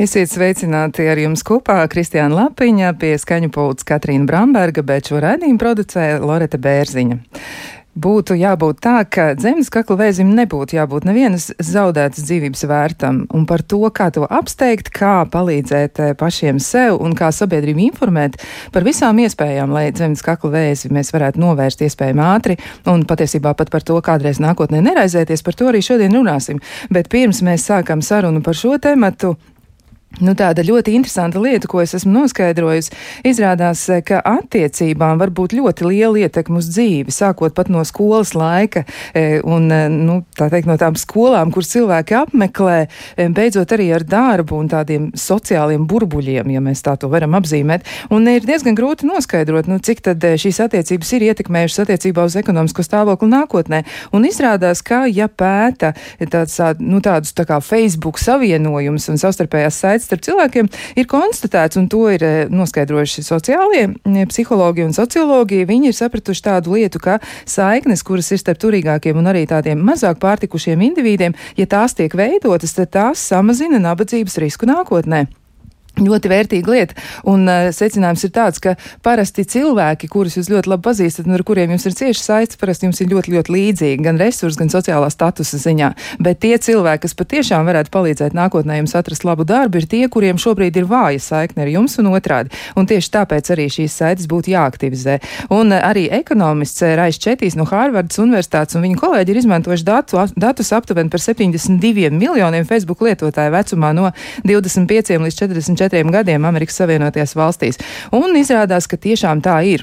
Esiet sveicināti ar jums kopā Kristiāna Lapiņa, pie skaņu pults Katrīna Bramberga, bet šo raidījumu producē Loreta Bērziņa. Būtu jābūt tā, ka zemes kakla vēzim nebūtu jābūt nevienas zaudētas dzīvības vērtam, un par to, kā to apsteigt, kā palīdzēt eh, pašiem sev un kā sabiedrību informēt par visām iespējām, lai zemes kakla vēzi mēs varētu novērst iespējami ātri, un patiesībā pat par to kādreiz nākotnē neraizēties, par to arī šodien runāsim. Bet pirms mēs sākam sarunu par šo tematu, Nu, tāda ļoti interesanta lieta, ko es esmu noskaidrojusi, izrādās, eh, ka attiecībām var būt ļoti liela ietekme uz dzīvi, sākot pat no skolas laika eh, un, eh, nu, tā teikt, no tām skolām, kuras cilvēki apmeklē, beidzot arī ar darbu un tādiem sociāliem burbuļiem, ja mēs tā to varam apzīmēt. Un ir diezgan grūti noskaidrot, nu, cik tad šīs attiecības ir ietekmējušas attiecībā uz ekonomisko stāvokli nākotnē. Un izrādās, ka, ja pēta tāds, nu, tādus tā kā Facebook savienojumus un savstarpējās saites, saites starp cilvēkiem ir konstatēts, un to ir eh, noskaidrojuši sociālie eh, psihologi un sociologi. Viņi ir sapratuši tādu lietu, ka saiknes, kuras ir starp turīgākiem un arī tādiem mazāk pārtikušiem individiem, ja tās tiek veidotas, tad tās samazina nabadzības risku nākotnē. Ļoti vērtīga lieta. Un uh, secinājums ir tāds, ka parasti cilvēki, kurus jūs ļoti labi pazīstat un ar kuriem jums ir cieši saites, parasti jums ir ļoti, ļoti līdzīgi gan resursu, gan sociālā statusa ziņā. Bet tie cilvēki, kas patiešām varētu palīdzēt nākotnē jums atrast labu darbu, ir tie, kuriem šobrīd ir vāja saikne ar jums un otrādi. Un tieši tāpēc arī šīs saites būtu jāaktivizē. Un uh, arī ekonomists uh, Rais Četīs no Hārvardas Universitātes un viņa kolēģi ir izmantojuši datu, datus aptuveni par 72 miljoniem Facebook lietotāju vecumā no 25 līdz 44 četriem gadiem Amerikas Savienotajās valstīs. Un izrādās, ka tiešām tā ir.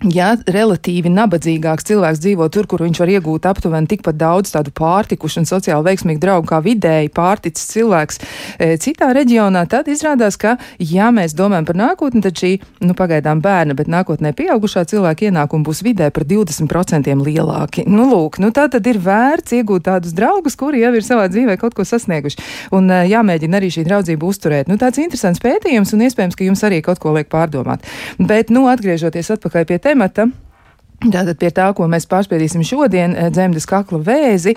Ja relatīvi nabadzīgāks cilvēks dzīvo tur, kur viņš var iegūt aptuveni tikpat daudz tādu pārtikušu un sociāli veiksmīgu draugu kā vidēji pārticis cilvēks e, citā reģionā, tad izrādās, ka, ja mēs domājam par nākotni, tad šī, nu, pagaidām bērna, bet nākotnē pieaugušā cilvēka ienākuma būs vidē par 20% lielāki. Nu, lūk, nu, tā tad ir vērts iegūt tādus draugus, kuri jau ir savā dzīvē kaut ko sasnieguši. Un e, jāmēģina arī šī draudzība uzturēt. Nu, tāds interesants pētījums un iespējams, ka jums arī kaut ko liek pārdomāt. Bet, nu, atgriežoties atpakaļ pie temata. Tātad pie tā, ko mēs pārspēdīsim šodien, eh, dzemdes kakla vēzi,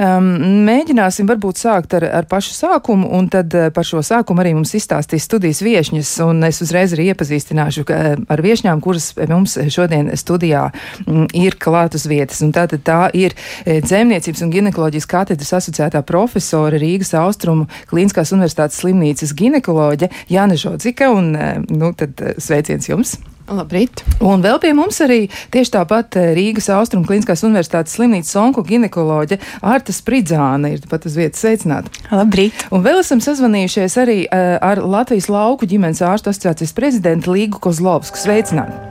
um, mēģināsim varbūt sākt ar, ar pašu sākumu, un tad eh, par šo sākumu arī mums izstāstīs studijas viešņas, un es uzreiz arī iepazīstināšu eh, ar viešņām, kuras mums šodien studijā m, mm, ir klāt uz vietas. Un tātad tā ir dzemniecības un ginekoloģijas katedras asociētā profesora Rīgas Austrumu Klīniskās universitātes slimnīcas ginekoloģe Jāna Žodzika, un, nu, tad sveiciens jums! Labrīt! Un vēl pie mums arī tieši tāpat eh, Rīgas Austrum Kliniskās Universitātes slimnīcas onko ginekoloģe Arta Spridzāna ir pat uz vietas sveicināta. Labrīt! Un vēl esam sazvanījušies arī uh, ar Latvijas lauku ģimenes ārstu asociācijas prezidentu Līgu Kozlovsku. Sveicināti!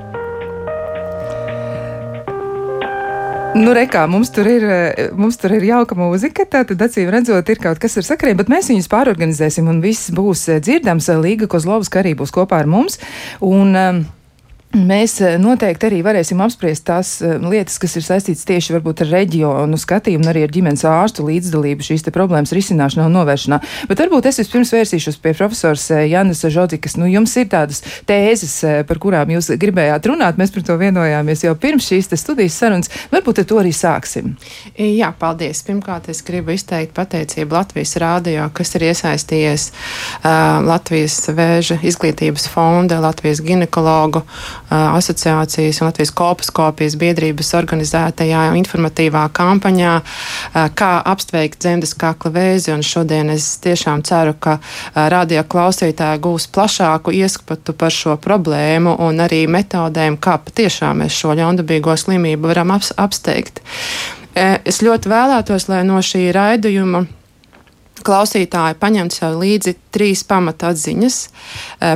Nu, rekā, mums tur ir, eh, mums tur ir jauka mūzika, tātad acīm redzot, ir kaut kas ar sakariem, bet mēs viņus pārorganizēsim un viss būs dzirdams. Līga Kozlovska arī būs kopā ar mums. Un, um, Mēs eh, noteikti arī varēsim apspriest tās eh, lietas, kas ir saistītas tieši varbūt ar reģionu skatījumu un arī ar ģimenes ārstu līdzdalību šīs problēmas risināšanā un novēršanā. Bet varbūt es vispirms vērsīšos pie profesors eh, Janas Žodzikas. Nu, jums ir tādas tēzes, par kurām jūs gribējāt runāt. Mēs par to vienojāmies jau pirms šīs studijas sarunas. Varbūt ar to arī sāksim. Jā, paldies. Pirmkārt, es gribu izteikt pateicību Latvijas rādio, kas ir iesaistījies uh, Latvijas vēža izglītības fonda, Latvijas ginekologu asociācijas un Latvijas kolpaskopijas biedrības organizētajā informatīvā kampaņā, kā apsveikt dzemdes kakla vēzi. Un šodien es tiešām ceru, ka radio klausītāji gūs plašāku ieskatu par šo problēmu un arī metodēm, kā patiešām mēs šo ļaundabīgo slimību varam apsteigt. Es ļoti vēlētos, lai no šī raidījuma klausītāji paņemt sev līdzi trīs pamata atziņas.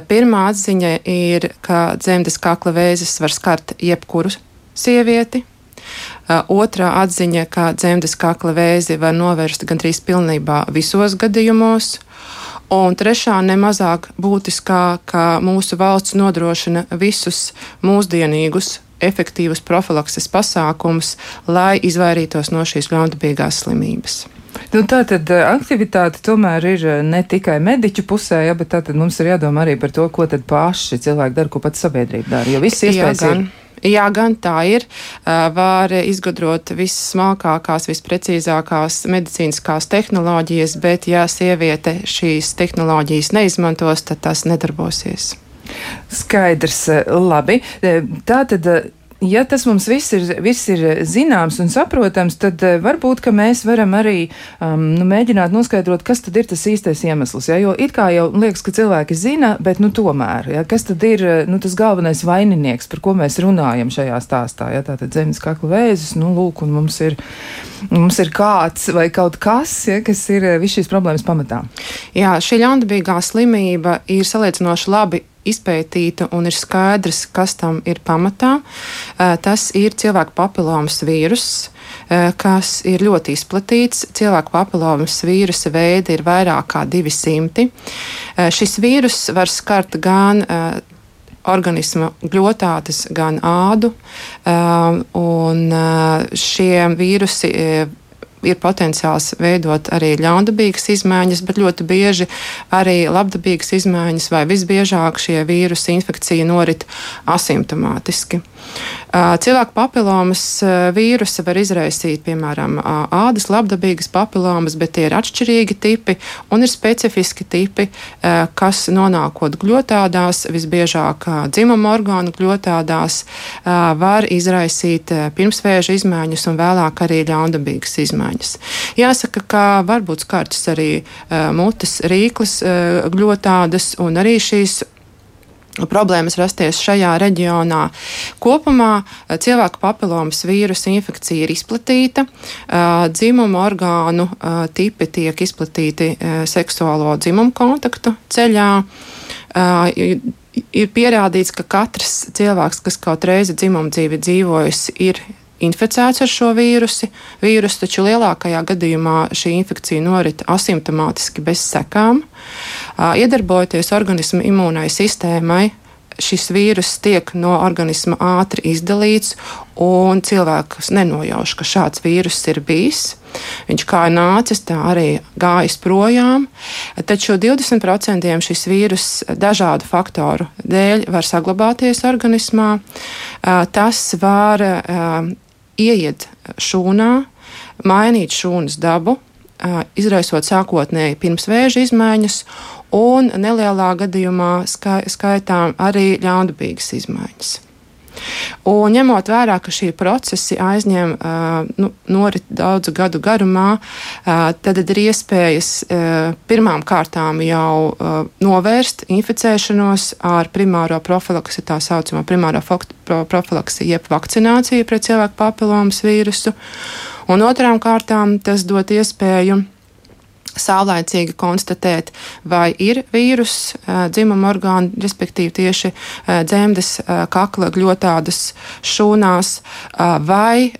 Pirmā atziņa ir, ka dzemdes kakla vēzis var skart jebkuru sievieti. Otrā atziņa, ka dzemdes kakla vēzi var novērst gandrīz pilnībā visos gadījumos. Un trešā, nemazāk būtiskā, ka mūsu valsts nodrošina visus mūsdienīgus efektīvus profilakses pasākumus, lai izvairītos no šīs ļaundabīgās slimības. Nu, tā tad eh, aktivitāte tomēr ir eh, ne tikai mediķu pusē, ja, bet tā tad mums ir jādomā arī par to, ko tad paši cilvēki dara, ko pats sabiedrība dara. Jo viss iespējas ir. Jā, gan tā ir. Var izgudrot vissmalkākās, visprecīzākās medicīniskās tehnoloģijas, bet ja sieviete šīs tehnoloģijas neizmantos, tad tas nedarbosies. Skaidrs, labi. Tā tad ja tas mums viss ir, viss ir zināms un saprotams, tad uh, varbūt mēs varam arī um, nu, mēģināt noskaidrot, kas tad ir tas īstais iemesls. Ja? Jo it kā jau liekas, ka cilvēki zina, bet nu, tomēr, ja? kas tad ir eh, nu, tas galvenais vaininieks, par ko mēs runājam šajā stāstā? Ja? Tātad zemes kakla vēzis, nu, lūk, un mums ir, mums ir kāds vai kaut kas, ja? kas ir eh, viss šīs problēmas pamatā. Jā, šī ļaundabīgā slimība ir salīdzinoši labi izpētīta un ir skaidrs, kas tam ir pamatā. Eh, tas ir cilvēku papilomas vīruss eh, kas ir ļoti izplatīts. Cilvēku papilomas vīrusa veidi ir vairāk kā 200. Eh, šis vīrus var skart gan organisma gļotātes, gan ādu, un šie vīrusi ir potenciāls veidot arī ļaundabīgas izmaiņas, bet ļoti bieži arī labdabīgas izmaiņas, vai visbiežāk šie vīrusi infekcija norit asimptomātiski. Cilvēku papilomas vīrusa var izraisīt, piemēram, ādas labdabīgas papilomas, bet tie ir atšķirīgi tipi un ir specifiski tipi, kas nonākot gļotādās, visbiežāk dzimuma orgānu gļotādās, var izraisīt pirmsvēža izmaiņas un vēlāk arī ļaundabīgas izmaiņas. Jāsaka, ka var būt skartas arī mutes rīklas gļotādas un arī šīs problēmas rasties šajā reģionā. Kopumā eh, cilvēku papilomas vīrusa infekcija ir izplatīta, eh, dzimuma orgānu eh, tipi tiek izplatīti seksuālo dzimumu kontaktu ceļā. Ir pierādīts, ka katrs cilvēks, kas kaut reizi dzimuma dzīvi dzīvojis, ir inficēts ar šo. Vīrusu taču lielākajā gadījumā šī infekcija norit asimptomātiski bez sekām. Iedarbojoties organisma imūnai sistēmai, šis vīrus tiek no organisma ātri izdalīts, un cilvēks nenojauš, ka šāds vīrus ir bijis. Viņš kā nācis, tā arī gājis projām. Taču 20% šis vīrus dažādu faktoru dēļ var saglabāties organismā. Tas var ieiet šūnā, mainīt šūnas dabu, izraisot sākotnēji pirmsvēža izmaiņas, un nelielā gadījumā skaitām arī ļaundabīgas izmaiņas. Un ņemot vērā, ka šie procesi aizņem nu, norit daudzu gadu garumā, tad ir iespējas pirmām kārtām jau novērst inficēšanos ar primāro profilaksi, tā saucamā primāro profilaksi, jeb vakcināciju pret cilvēku papilomas vīrusu. Un otrām kārtām tas dot iespēju saulēcīgi konstatēt, vai ir vīrus dzimuma orgānu, respektīvi tieši dzemdes kakla gļotādas šūnās, vai,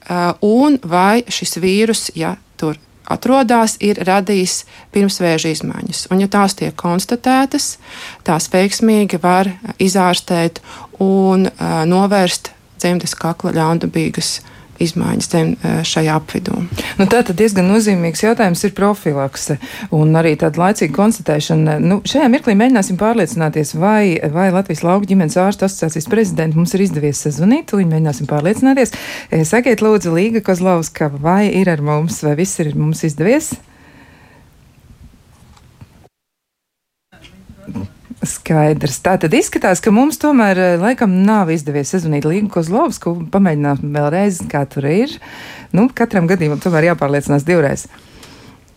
un vai šis vīrus, ja tur atrodas, ir radījis pirmsvēža izmaiņas. Un, ja tās tiek konstatētas, tās veiksmīgi var izārstēt un novērst dzemdes kakla ļaundabīgas izmaiņas izmaiņas šajā apvidū. Nu, tā tad diezgan nozīmīgs jautājums ir profilakse un arī tāda laicīga konstatēšana. Nu, šajā mirklī mēģināsim pārliecināties, vai, vai Latvijas lauku ģimenes ārstu asociācijas prezidenta mums ir izdevies sazvanīt, un mēģināsim pārliecināties. Sakiet, lūdzu, Līga Kozlovska, vai ir ar mums, vai viss ir mums izdevies? Skaidrs. Tā tad izskatās, ka mums tomēr eh, laikam nav izdevies sazvanīt Līgu Kozlovsku. Pamēģinām vēlreiz, kā tur ir. Nu, katram gadījumam tomēr jāpārliecinās divreiz.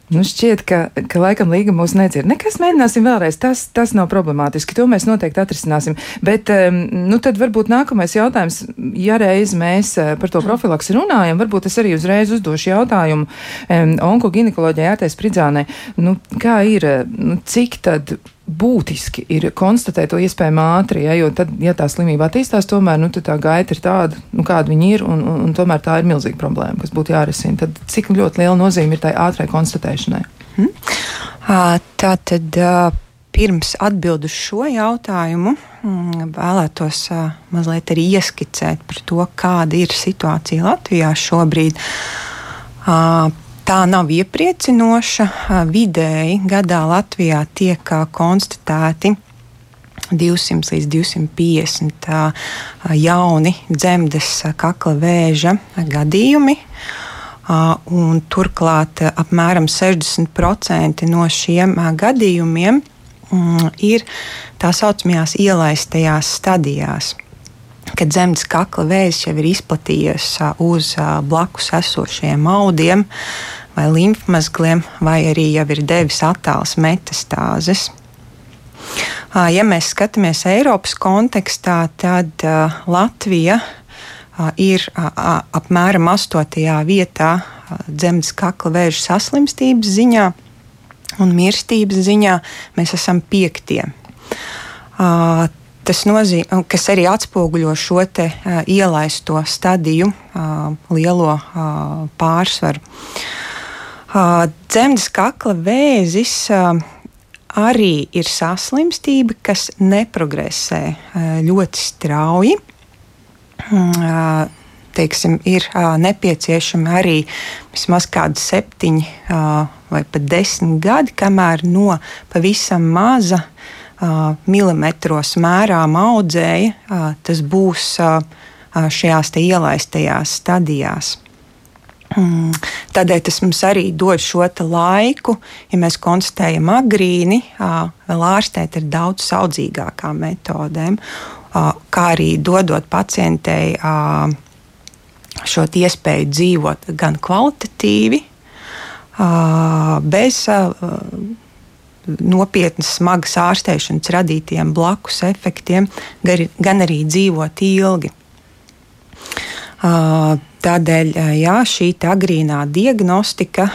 Nu, šķiet, ka, ka laikam līga mūs nedzird. Nekas mēģināsim vēlreiz. Tas, tas nav problemātiski. To mēs noteikti atrisināsim. Bet, nu, tad varbūt nākamais jautājums, ja reiz mēs eh, par to profilaksi runājam, varbūt es arī uzreiz uzdošu jautājumu um, onkoginekoloģijai Ārtais Pridzānai. Nu, kā ir, nu, cik tad būtiski ir konstatēt to iespējami ātri, ja, jo tad, ja tā slimība attīstās, tomēr nu, tā gaita ir tāda, nu, kāda viņi ir, un, un, un tomēr tā ir milzīga problēma, kas būtu jārisina. Tad cik ļoti liela nozīme ir tai ātrai konstatēšanai? Hmm. Tā tad. Pirms atbildēt uz šo jautājumu, mm, vēlētos mazliet arī ieskicēt par to, kāda ir situācija Latvijā šobrīd tā nav iepriecinoša. Vidēji gadā Latvijā tiek konstatēti 200 līdz 250 jauni dzemdes kakla vēža gadījumi. Un turklāt apmēram 60% no šiem gadījumiem mm, ir tā saucamajās ielaistajās stadijās kad zemes kakla vēzis jau ir izplatījies uz blakus esošiem audiem vai limfmazgliem, vai arī jau ir devis attāls metastāzes. Ja mēs skatāmies Eiropas kontekstā, tad Latvija ir apmēram 8. vietā dzemdas kakla vēža saslimstības ziņā un mirstības ziņā. Mēs esam piektie. Tas nozīmē, kas arī atspoguļo šo te, uh, ielaisto stadiju, uh, lielo uh, pārsvaru. Uh, dzemdas kakla vēzis uh, arī ir saslimstība, kas neprogresē ļoti strauji. Mm, teiksim, ir nepieciešami arī vismaz kādi septiņi vai pat desmit gadi, kamēr no pavisam maza milimetros mērām audzēja, tas būs šajās ielaistajās stadijās. Mm. Tādēļ tas mums arī dod šo laiku, ja mēs konstatējam agrīni, vēl ārstēt ar daudz saudzīgākām metodēm, kā arī dodot pacientei šo iespēju dzīvot gan kvalitatīvi, bez nopietnas, smagas ārstēšanas radītiem blakus efektiem, gan arī dzīvot ilgi. Tādēļ jā, šī agrīnā diagnostika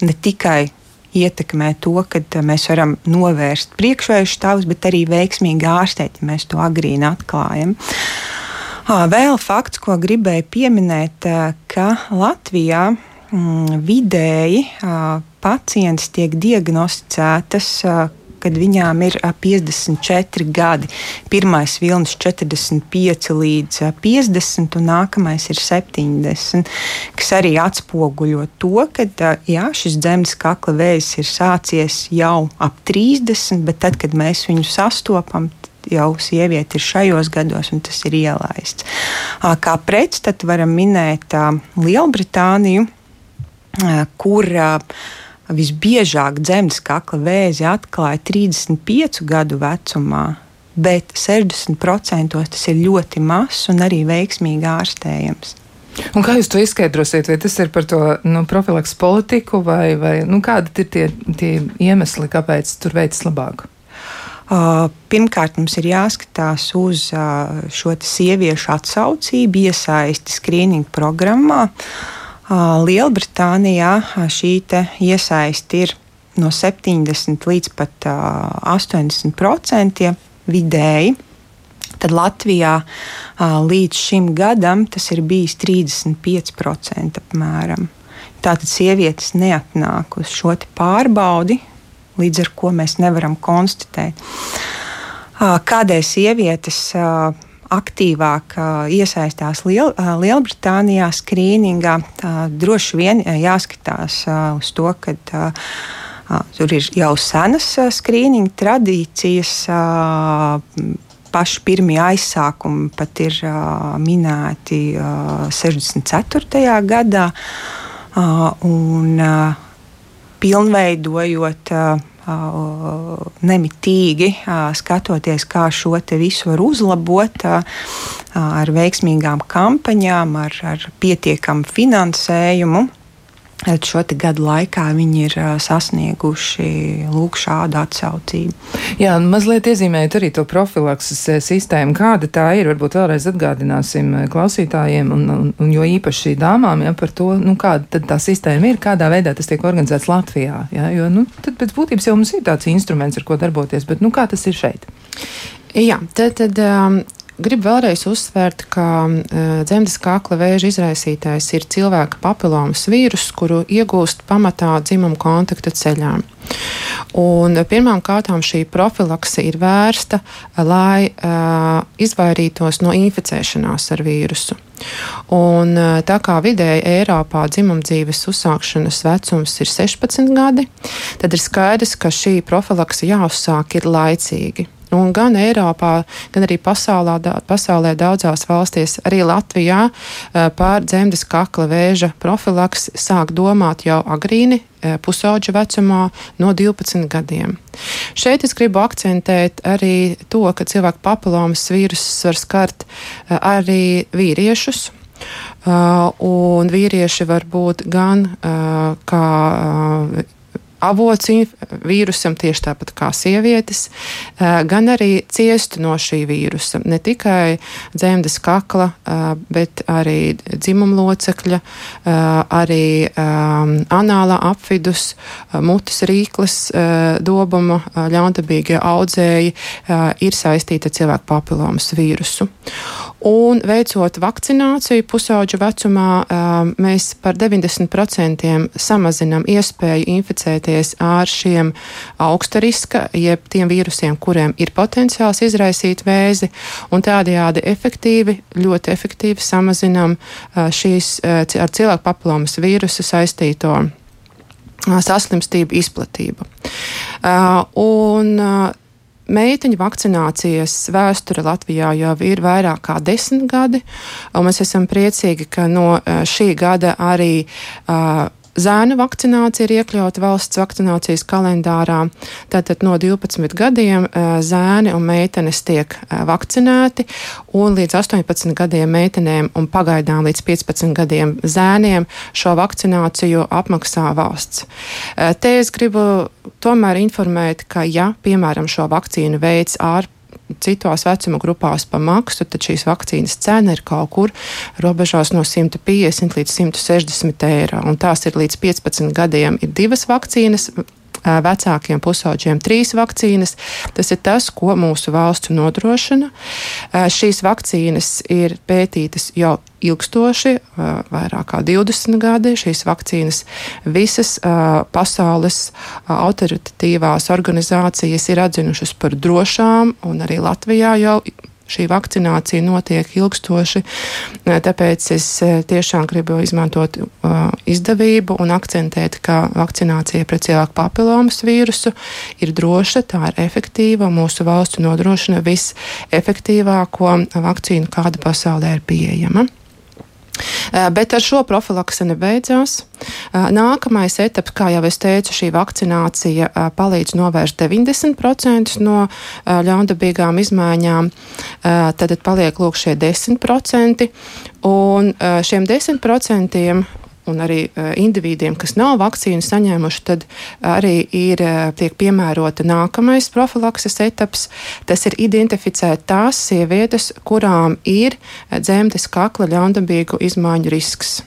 ne tikai ietekmē to, ka mēs varam novērst priekšvēju stāvus, bet arī veiksmīgi ārstēt, ja mēs to agrīni atklājam. Vēl fakts, ko gribēju pieminēt, ka Latvijā mm, vidēji pacients tiek diagnosticētas kad viņām ir 54 gadi. Pirmais vilnis 45 līdz 50, un nākamais ir 70, kas arī atspoguļo to, ka jā, šis zemes kakla vējs ir sācies jau ap 30, bet tad, kad mēs viņu sastopam, jau sieviete ir šajos gados, un tas ir ielaists. Kā pretstatu varam minēt Lielbritāniju, kur visbiežāk dzemdas kakla vēzi atklāja 35 gadu vecumā, bet 60% tas ir ļoti mazs un arī veiksmīgi ārstējams. Un kā jūs to izskaidrosiet? Vai tas ir par to nu, profilaks politiku, vai, vai nu, kādi ir tie, tie iemesli, kāpēc tur veicas labāk? Uh, pirmkārt, mums ir jāskatās uz uh, šo sieviešu atsaucību, iesaisti skrīninga programmā. Uh, Lielbritānijā šī iesaisti ir no 70 līdz pat 80 procentiem vidēji. Tad Latvijā līdz šim gadam tas ir bijis 35% apmēram. Tātad sievietes neatnāk uz šo pārbaudi, līdz ar to mēs nevaram konstatēt, kādēļ sievietes aktīvāk iesaistās Liel, Lielbritānijā skrīningā. Droši vien jāskatās uz to, ka tur ir jau senas skrīninga tradīcijas. Paši pirmie aizsākumi pat ir uh, minēti uh, 64. gadā, uh, un uh, pilnveidojot nemitīgi skatoties, kā šo visu var uzlabot ar veiksmīgām kampaņām, ar, ar pietiekamu finansējumu. Šo gadu laikā viņi ir sasnieguši lūk, šādu atsaucību. Jā, mazliet iezīmējot arī to profilakses sistēmu, kāda tā ir. Varbūt vēlreiz atgādināsim klausītājiem, un, un, un jo īpaši dāmām, ja, par to, nu, kāda tā sistēma ir, kādā veidā tas tiek organizēts Latvijā. Ja, jo, nu, tad pēc būtības jau mums ir tāds instruments, ar ko darboties, bet nu, kā tas ir šeit? Jā, tad, tad um, Gribu vēlreiz uzsvērt, ka uh, dzemdas kakla vēža izraisītājs ir cilvēka papilomas vīrus, kuru iegūst pamatā dzimuma kontakta ceļā. Kārtām šī profilakse ir vērsta, lai uh, izvairītos no inficēšanās ar vīrusu. Un, tā kā vidēji Eiropā dzimumdzīves uzsākšanas vecums ir 16 gadi, tad ir skaidrs, ka šī profilakse jāuzsāk ir laicīgi. Un gan Eiropā, gan arī pasaulā, pasaulē daudzās valstīs, arī Latvijā par dzemdes kakla vēža profilaks sāk domāt jau agrīni pusauģa vecumā no 12 gadiem. Šeit es gribu akcentēt arī to, ka cilvēku papilomas vīrusus var skart arī vīriešus, Uh, un vīrieši var būt gan uh, kā uh, avots vīrusam, tieši tāpat kā sievietes, gan arī ciestu no šī vīrusa. Ne tikai dzemdes kakla, bet arī dzimumlocekļa, arī anālā apvidus, mutes rīkles, dobuma, ļaundabīgie audzēji ir saistīti ar cilvēku papilomas vīrusu. Un veicot vakcināciju pusauģu vecumā, mēs par 90% samazinām iespēju inficēties cīnīties ar šiem augsta riska, jeb tiem vīrusiem, kuriem ir potenciāls izraisīt vēzi, un tādējādi efektīvi, ļoti efektīvi samazinām šīs ar cilvēku papilomas vīrusu saistīto saslimstību izplatību. Un meiteņu vakcinācijas vēsture Latvijā jau ir vairāk kā desmit gadi, un mēs esam priecīgi, ka no šī gada arī uh, Zēnu vakcinācija ir iekļauta valsts vakcinācijas kalendārā. Tātad no 12 gadiem zēni un meitenes tiek vakcinēti, un līdz 18 gadiem meitenēm un pagaidām līdz 15 gadiem zēniem šo vakcināciju apmaksā valsts. Te es gribu tomēr informēt, ka ja, piemēram, šo vakcīnu veids ārpus citos vecuma grupās pa maksu, tad šīs vakcīnas cena ir kaut kur robežās no 150 līdz 160 eiro. Un tās ir līdz 15 gadiem ir divas vakcīnas, vecākiem pusauģiem trīs vakcīnas. Tas ir tas, ko mūsu valsts nodrošina. Šīs vakcīnas ir pētītas jau ilgstoši, vairāk kā 20 gadi. Šīs vakcīnas visas pasaules autoritatīvās organizācijas ir atzinušas par drošām, un arī Latvijā jau šī vakcinācija notiek ilgstoši. Tāpēc es tiešām gribu izmantot izdevību un akcentēt, ka vakcinācija pret cilvēku papilomas vīrusu ir droša, tā ir efektīva. Mūsu valsts nodrošina visefektīvāko vakcīnu, kāda pasaulē ir pieejama. Eh, bet ar šo profilakse nebeidzās. Eh, nākamais etaps, kā jau es teicu, šī vakcinācija eh, palīdz novērst 90% no ļaundabīgām izmaiņām. Tad paliek lūk šie 10%. Un šiem 10% un arī uh, individiem, kas nav vakcīnu saņēmuši, tad arī ir uh, tiek piemērota nākamais profilakses etaps. Tas ir identificēt tās sievietes, kurām ir dzemdes kakla ļaundabīgu izmaiņu risks.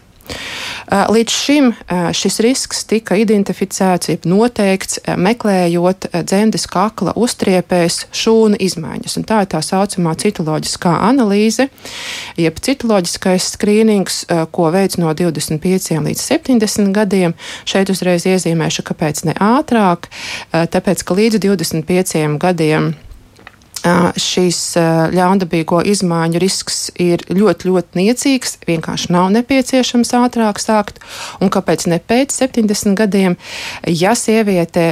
Līdz šim šis risks tika identificēts, jeb noteikts, meklējot dzemdes kakla uztriepēs šūnu izmaiņas. Un tā ir tā saucamā citoloģiskā analīze, jeb citoloģiskais skrīnings, ko veids no 25 līdz 70 gadiem. Šeit uzreiz iezīmēšu, kāpēc ne ātrāk, tāpēc, ka līdz 25 gadiem šīs ļaundabīgo izmaiņu risks ir ļoti, ļoti niecīgs. Vienkārši nav nepieciešams ātrāk sākt. Un kāpēc ne pēc 70 gadiem? Ja sieviete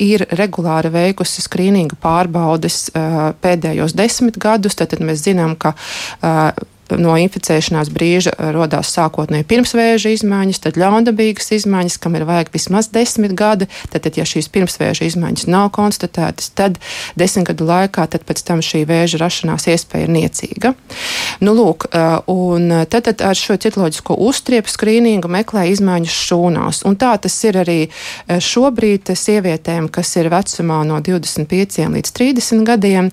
ir regulāri veikusi skrīninga pārbaudes pēdējos desmit gadus, tad, tad mēs zinām, ka no inficēšanās brīža radās sākotnēji pirmsvēža izmaiņas, tad ļaundabīgas izmaiņas, kam ir vajag vismaz desmit gadi. Tad, tad ja šīs pirmsvēža izmaiņas nav konstatētas, tad desmit gadu laikā pēc tam šī vēža rašanās iespēja ir niecīga. Nu, lūk, un tad, tad ar šo citoloģisko uztriepu skrīningu meklē izmaiņas šūnās. Un tā tas ir arī šobrīd sievietēm, kas ir vecumā no 25 līdz 30 gadiem,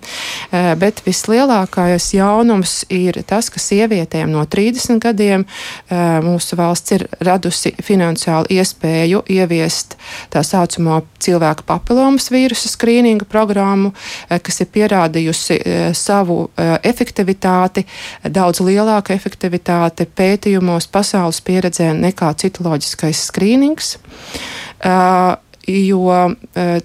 bet vislielākais jaunums ir tas, ka sievietēm no 30 gadiem mūsu valsts ir radusi finansiālu iespēju ieviest tā saucamo cilvēku papilomas vīrusu skrīninga programmu, kas ir pierādījusi savu efektivitāti, daudz lielāku efektivitāti pētījumos pasaules pieredzē nekā citoloģiskais skrīnings. Uh, jo uh,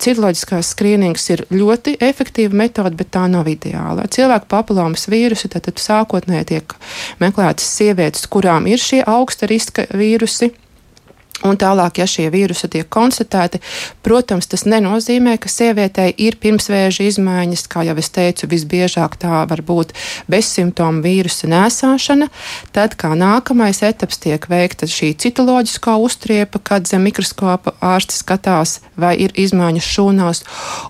citoloģiskās skrīnings ir ļoti efektīva metode, bet tā nav ideāla. Cilvēku papilomas vīrusi tad, tad sākotnēji tiek meklētas sievietes, kurām ir šie augsta riska vīrusi. Un tālāk, ja šie vīrusi tiek konstatēti, protams, tas nenozīmē, ka sievietei ir pirmsvēža izmaiņas. Kā jau es teicu, visbiežāk tā var būt bezsimptomu vīrusa nēsāšana. Tad, kā nākamais etaps, tiek veikta šī citoloģiskā uztriepa, kad zem mikroskopa ārsti skatās, vai ir izmaiņas šūnās.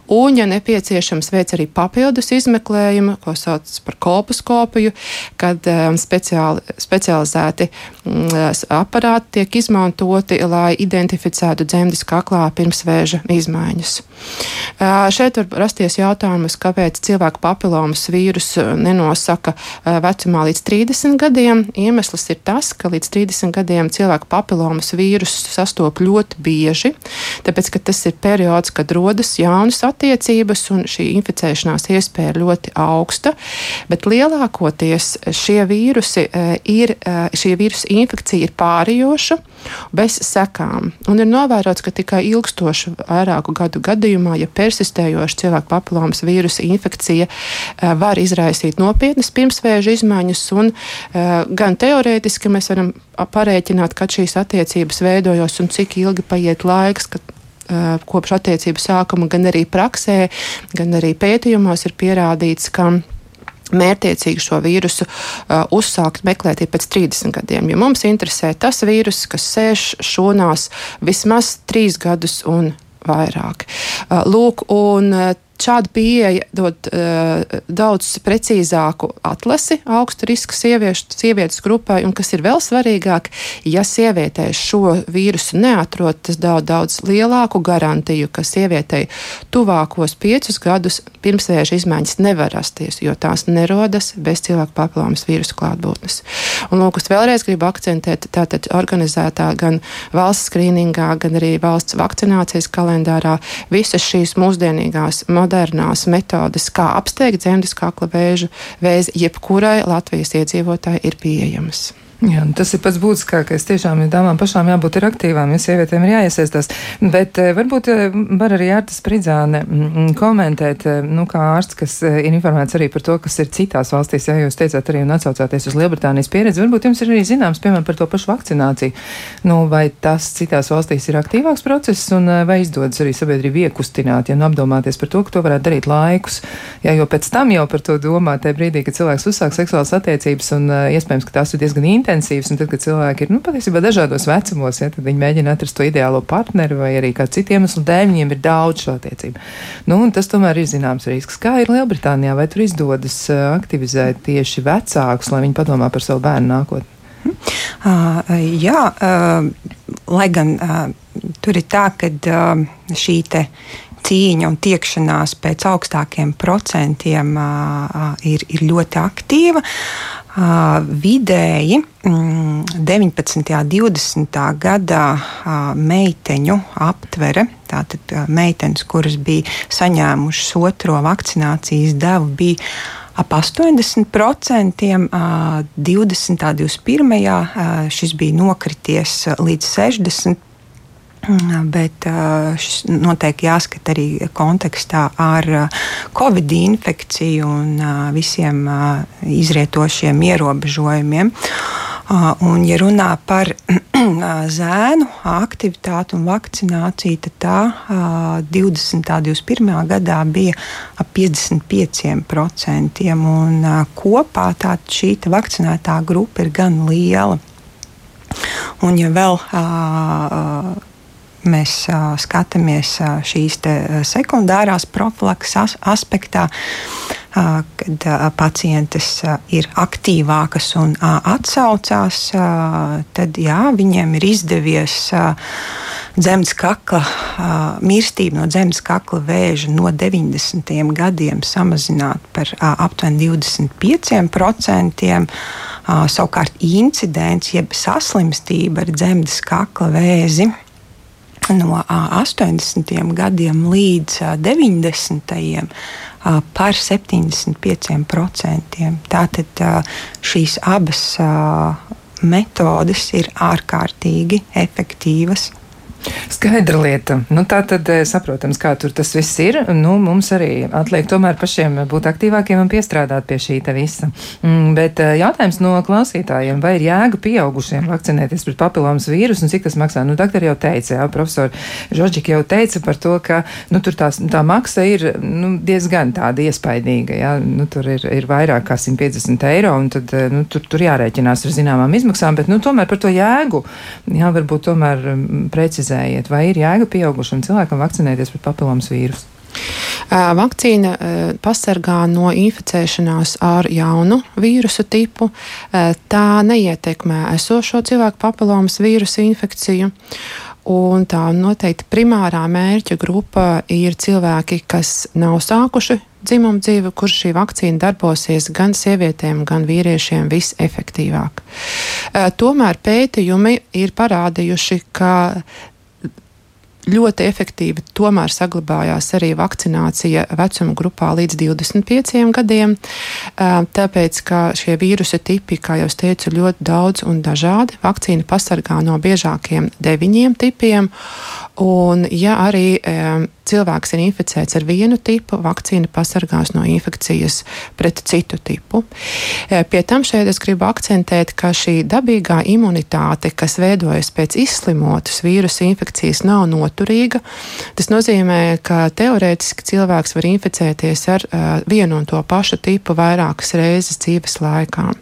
Un, ja nepieciešams, veic arī papildus izmeklējumu, ko sauc par kolposkopiju, kad um, speciāli, specializēti um, aparāti tiek izmantoti lai identificētu dzemdes kaklā pirmsvēža izmaiņas. Šeit var rasties jautājums, kāpēc cilvēku papilomas vīrusu nenosaka vecumā līdz 30 gadiem. Iemesls ir tas, ka līdz 30 gadiem cilvēku papilomas vīrusu sastop ļoti bieži, tāpēc, ka tas ir periods, kad rodas jaunas attiecības un šī inficēšanās iespēja ir ļoti augsta, bet lielākoties šie vīrusi ir, šie vīrusu infekcija ir pārējoša bez sekām. Un ir novērots, ka tikai ilgstošu vairāku gadu gadījumā, ja persistējoša cilvēku papilomas vīrusa infekcija uh, var izraisīt nopietnas pirmsvēža izmaiņas, un uh, gan teorētiski mēs varam parēķināt, kad šīs attiecības veidojas un cik ilgi paiet laiks, kad uh, kopš attiecību sākuma, gan arī praksē, gan arī pētījumos ir pierādīts, ka mērķiecīgi šo vīrusu uh, uzsākt meklēt pēc 30 gadiem. Jo mums interesē tas vīrus, kas sēž šonās vismaz trīs gadus un vairāk. Uh, lūk, un uh, Šāda pieeja dod uh, daudz precīzāku atlasi augstu risku sieviešu, sievietes grupai, un kas ir vēl svarīgāk, ja sievietē šo vīrusu neatrod, tas dod daudz lielāku garantiju, ka sievietei tuvākos piecus gadus pirmsvēža izmaiņas nevar rasties, jo tās nerodas bez cilvēku papilomas vīrusu klātbūtnes. Un lūk, es vēlreiz gribu akcentēt, tātad organizētā gan valsts skrīningā, gan arī valsts vakcinācijas kalendārā visas šīs mūsdienīgās modernās metodes, kā apsteigt dzemdes kakla vēžu, vēzi jebkurai Latvijas iedzīvotāji ir pieejamas. Jā, nu, tas ir pats būtiskākais. Tiešām ja dāmām pašām jābūt ir aktīvām, jo sievietēm ir jāiesaistās. Bet eh, varbūt eh, var arī Jārta Spridzāne mm, komentēt, eh, nu, kā ārsts, kas ir informēts arī par to, kas ir citās valstīs, ja jūs teicāt arī un atsaucāties uz Lielbritānijas pieredzi, varbūt jums ir arī zināms, piemēram, par to pašu vakcināciju. Nu, vai tas citās valstīs ir aktīvāks process un vai izdodas arī sabiedrību iekustināt, ja nu apdomāties par to, ka to varētu darīt laikus, ja jo pēc tam jau par to domā, tajā brīdī, kad cilvēks uzsāk seksuālas attiecības un iespējams, ka tās ir diezgan intensīvas intensīvs, un tad, kad cilvēki ir, nu, patiesībā dažādos vecumos, ja, tad viņi mēģina atrast to ideālo partneri vai arī kādu citu iemeslu dēļ, viņiem ir daudz šo attiecību. Nu, tas tomēr ir zināms risks. Kā ir Lielbritānijā, vai tur izdodas uh, aktivizēt tieši vecākus, lai viņi padomā par savu bērnu nākotni? Uh, jā, uh, lai gan uh, tur ir tā, ka uh, šī cīņa un tiekšanās pēc augstākiem procentiem ir, ir ļoti aktīva. Vidēji 19. un 20. gadā meiteņu aptvere, tātad meitenes, kuras bija saņēmušas otro vakcinācijas devu, bija ap 80%, 20. un 21. šis bija nokrities līdz 60%. Mm, bet šis noteikti jāskata arī kontekstā ar covid infekciju un visiem izrietošiem ierobežojumiem. Un, ja runā par zēnu aktivitāti un vakcināciju, tad tā 20. un 21. gadā bija ap 55%. Un kopā šī vakcinētā grupa ir gan liela. Un, ja vēl uh, mēs uh, skatāmies uh, šīs sekundārās profilaks as aspektā, uh, kad uh, pacientes uh, ir aktīvākas un uh, atsaucās, uh, tad jā, viņiem ir izdevies. Uh, Zemes kakla uh, mirstību no zemes kakla vēža no 90. gadiem samazināt par uh, aptuveni 25%. Uh, savukārt incidents, jeb saslimstība ar zemes kakla vēzi no 80. gadiem līdz 90. par 75%. Tātad šīs abas metodes ir ārkārtīgi efektīvas. Skaidra lieta. Nu, tā tad eh, saprotams, kā tur tas viss ir. Nu, mums arī atliek tomēr pašiem būt aktīvākiem un piestrādāt pie šī visa. Mm, bet eh, jautājums no klausītājiem, vai ir jēga pieaugušiem vakcinēties pret papilomas vīrusu un cik tas maksā? Nu, doktori jau teica, jā, profesori Žoģika jau teica par to, ka nu, tur tās, tā maksa ir nu, diezgan tāda iespaidīga. Jā. Nu, tur ir, ir vairāk kā 150 eiro un tad eh, nu, tur, tur jārēķinās ar zināmām izmaksām, bet nu, tomēr par to jēgu jā, varbūt tomēr mm, precizējiet vai ir jēga pieaugušam cilvēkam vakcinēties pret papilomas vīrusu? Vakcīna pasargā no inficēšanās ar jaunu vīrusu tipu. Tā neietekmē esošo cilvēku papilomas vīrusu infekciju. Un tā noteikti primārā mērķa grupa ir cilvēki, kas nav sākuši dzimumu dzīvi, kur šī vakcīna darbosies gan sievietēm, gan vīriešiem visefektīvāk. Tomēr pētījumi ir parādījuši, ka ļoti efektīvi tomēr saglabājās arī vakcinācija vecuma grupā līdz 25 gadiem, tāpēc, ka šie vīrusa tipi, kā jau teicu, ļoti daudz un dažādi. Vakcīna pasargā no biežākiem deviņiem tipiem, un ja arī cilvēks ir inficēts ar vienu tipu, vakcīna pasargās no infekcijas pret citu tipu. E, pie tam šeit es gribu akcentēt, ka šī dabīgā imunitāte, kas veidojas pēc izslimotas vīrusu infekcijas, nav noturīga. Tas nozīmē, ka teorētiski cilvēks var inficēties ar uh, vienu un to pašu tipu vairākas reizes dzīves laikā.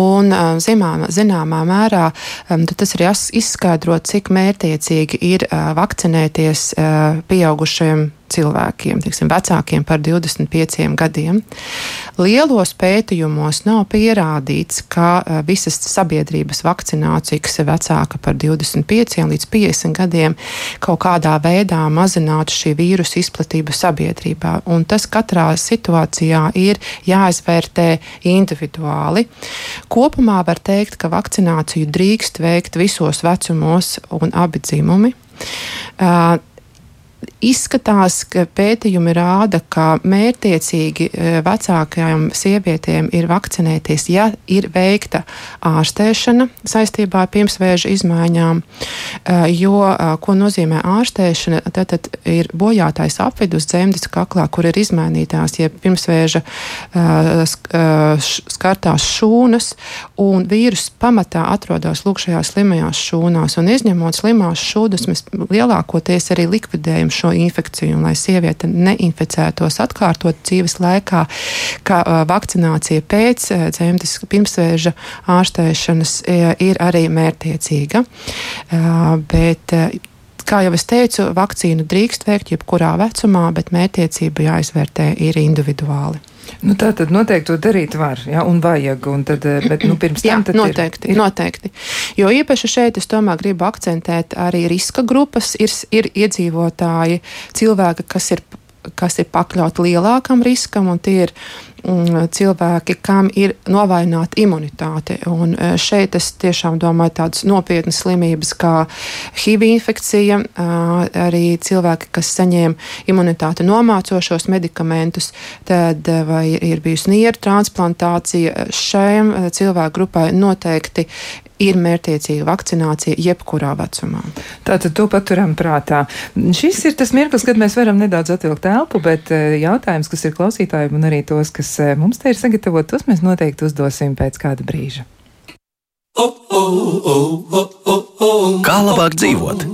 Un zināmā, zināmā mērā tas arī izskaidro, cik mērtiecīgi ir vakcinēties pieaugušiem cilvēkiem, tiksim, vecākiem par 25 gadiem. Lielos pētījumos nav pierādīts, ka uh, visas sabiedrības vakcinācija, kas ir vecāka par 25 līdz 50 gadiem, kaut kādā veidā mazinātu šī vīrusu izplatību sabiedrībā. Un tas katrā situācijā ir jāizvērtē individuāli. Kopumā var teikt, ka vakcināciju drīkst veikt visos vecumos un abi dzimumi. Uh, Izskatās, ka pētījumi rāda, ka mērtiecīgi e, vecākajām sievietēm ir vakcinēties, ja ir veikta ārstēšana saistībā ar pirmsvēža izmaiņām. E, jo, e, ko nozīmē ārstēšana? Tad, tad ir bojātais apvidus dzemdes kaklā, kur ir izmainītās, ja pirmsvēža skartās šūnas, un vīrus pamatā atrodas lūk šajās slimajās šūnās. Un izņemot slimās šūnas, mēs lielākoties arī likvidējam šo infekciju, un lai sieviete neinficētos atkārtot dzīves laikā, ka uh, vakcinācija pēc uh, dzemdes pirmsvēža ārstēšanas uh, ir arī mērtiecīga. Bet, Kā jau es teicu, vakcīnu drīkst veikt jebkurā vecumā, bet mērķtiecība jāizvērtē ir individuāli. Nu, tā tad noteikti to darīt var, ja, un vajag, un tad, eh, bet, nu, pirms tam jā, noteikti, ir, noteikti. Jo īpaši šeit es tomēr gribu akcentēt arī riska grupas, ir, ir iedzīvotāji, cilvēki, kas ir kas ir pakļauti lielākam riskam, un tie ir cilvēki, kam ir novaināta imunitāte. Un e, šeit es tiešām domāju tādas nopietnas slimības kā HIV infekcija, arī cilvēki, kas saņem imunitāti nomācošos medikamentus, tad e, vai ir bijusi nieru transplantācija, šajam e, cilvēku grupai noteikti ir mērķiecīga vakcinācija jebkurā vecumā. Tātad to paturam prātā. Šis ir tas mirklis, kad mēs varam nedaudz atvilkt telpu, bet eh, jautājums, kas ir klausītājiem un arī tos, kas eh, mums te ir sagatavot, tos mēs noteikti uzdosim pēc kāda brīža. Kā labāk dzīvot?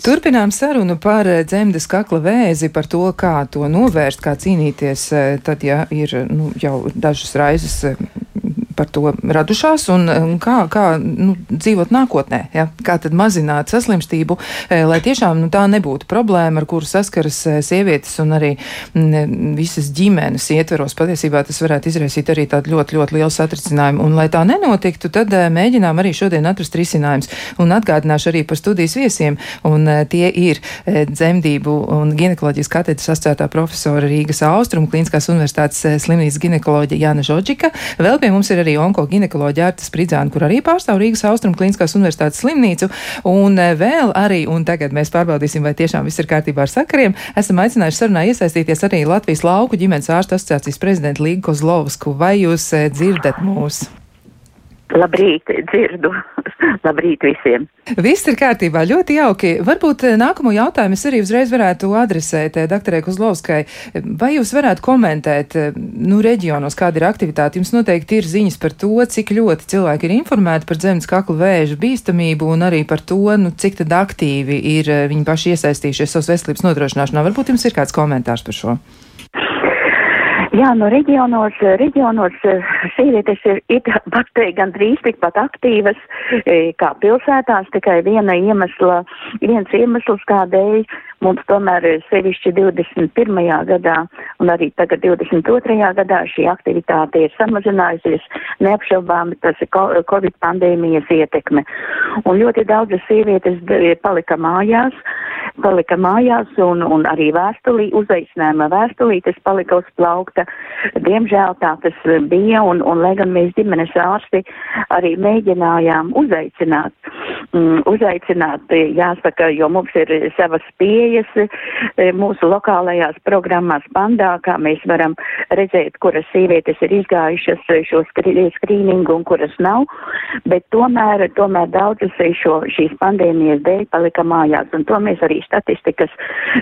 Turpinām sarunu par eh, dzemdes kakla vēzi, par to, kā to novērst, kā cīnīties, tad, ja ir nu, jau dažas raizes par to radušās un, un kā, kā nu, dzīvot nākotnē, ja? kā tad mazināt saslimstību, e, lai tiešām nu, tā nebūtu problēma, ar kuru saskaras e, sievietes un arī m, visas ģimenes ietveros. Patiesībā tas varētu izraisīt arī tādu ļoti, ļoti lielu satricinājumu. Un, lai tā nenotiktu, tad e, mēģinām arī šodien atrast risinājums. Un atgādināšu arī par studijas viesiem, un tie ir dzemdību un ginekoloģijas katedras asociētā profesora Rīgas Austrum Klīniskās universitātes slimnīcas ginekoloģija Jāna Žodžika. Vēl pie mums ir arī arī onkoginekoloģija Arta Spridzāna, kur arī pārstāv Rīgas Austrum Kliniskās universitātes slimnīcu. Un e, vēl arī, un tagad mēs pārbaudīsim, vai tiešām viss ir kārtībā ar sakariem, esam aicinājuši sarunā iesaistīties arī Latvijas lauku ģimenes ārstu asociācijas prezidenta Līga Kozlovsku. Vai jūs e, dzirdat mūs? Labrīt, dzirdu. Labrīt visiem. Viss ir kārtībā, ļoti jauki. Varbūt eh, nākamo jautājumu es arī uzreiz varētu adresēt eh, doktorai Kuzlovskai. Vai jūs varētu komentēt, eh, nu, reģionos, kāda ir aktivitāte? Jums noteikti ir ziņas par to, cik ļoti cilvēki ir informēti par zemes kakla vēža bīstamību un arī par to, nu, cik tad aktīvi ir viņi paši iesaistījušies savas veselības nodrošināšanā. Varbūt jums ir kāds komentārs par šo? Jā, no reģionos, reģionos sievietes ir, ir teikt, gandrīz tikpat aktīvas e, kā pilsētās, tikai viena iemesla, viens iemesls, kādēļ mums tomēr sevišķi 21. gadā un arī tagad 22. gadā šī aktivitāte ir samazinājusies, neapšaubāmi tas ir Covid pandēmijas ietekme. Un ļoti daudzas sievietes palika mājās, palika mājās un, un arī vēstulī, uzaicinājuma vēstulītes palika uz plaukta. Diemžēl tā tas bija un, un lai gan mēs ģimenes ārsti arī mēģinājām uzaicināt, mm, uzaicināt, jāsaka, jo mums ir savas pieejas e, mūsu lokālajās programmās bandā, kā mēs varam redzēt, kuras sievietes ir izgājušas šo skrīningu un kuras nav, bet tomēr, tomēr daudzas šo, šīs pandēmijas dēļ palika mājās un to mēs arī statistikas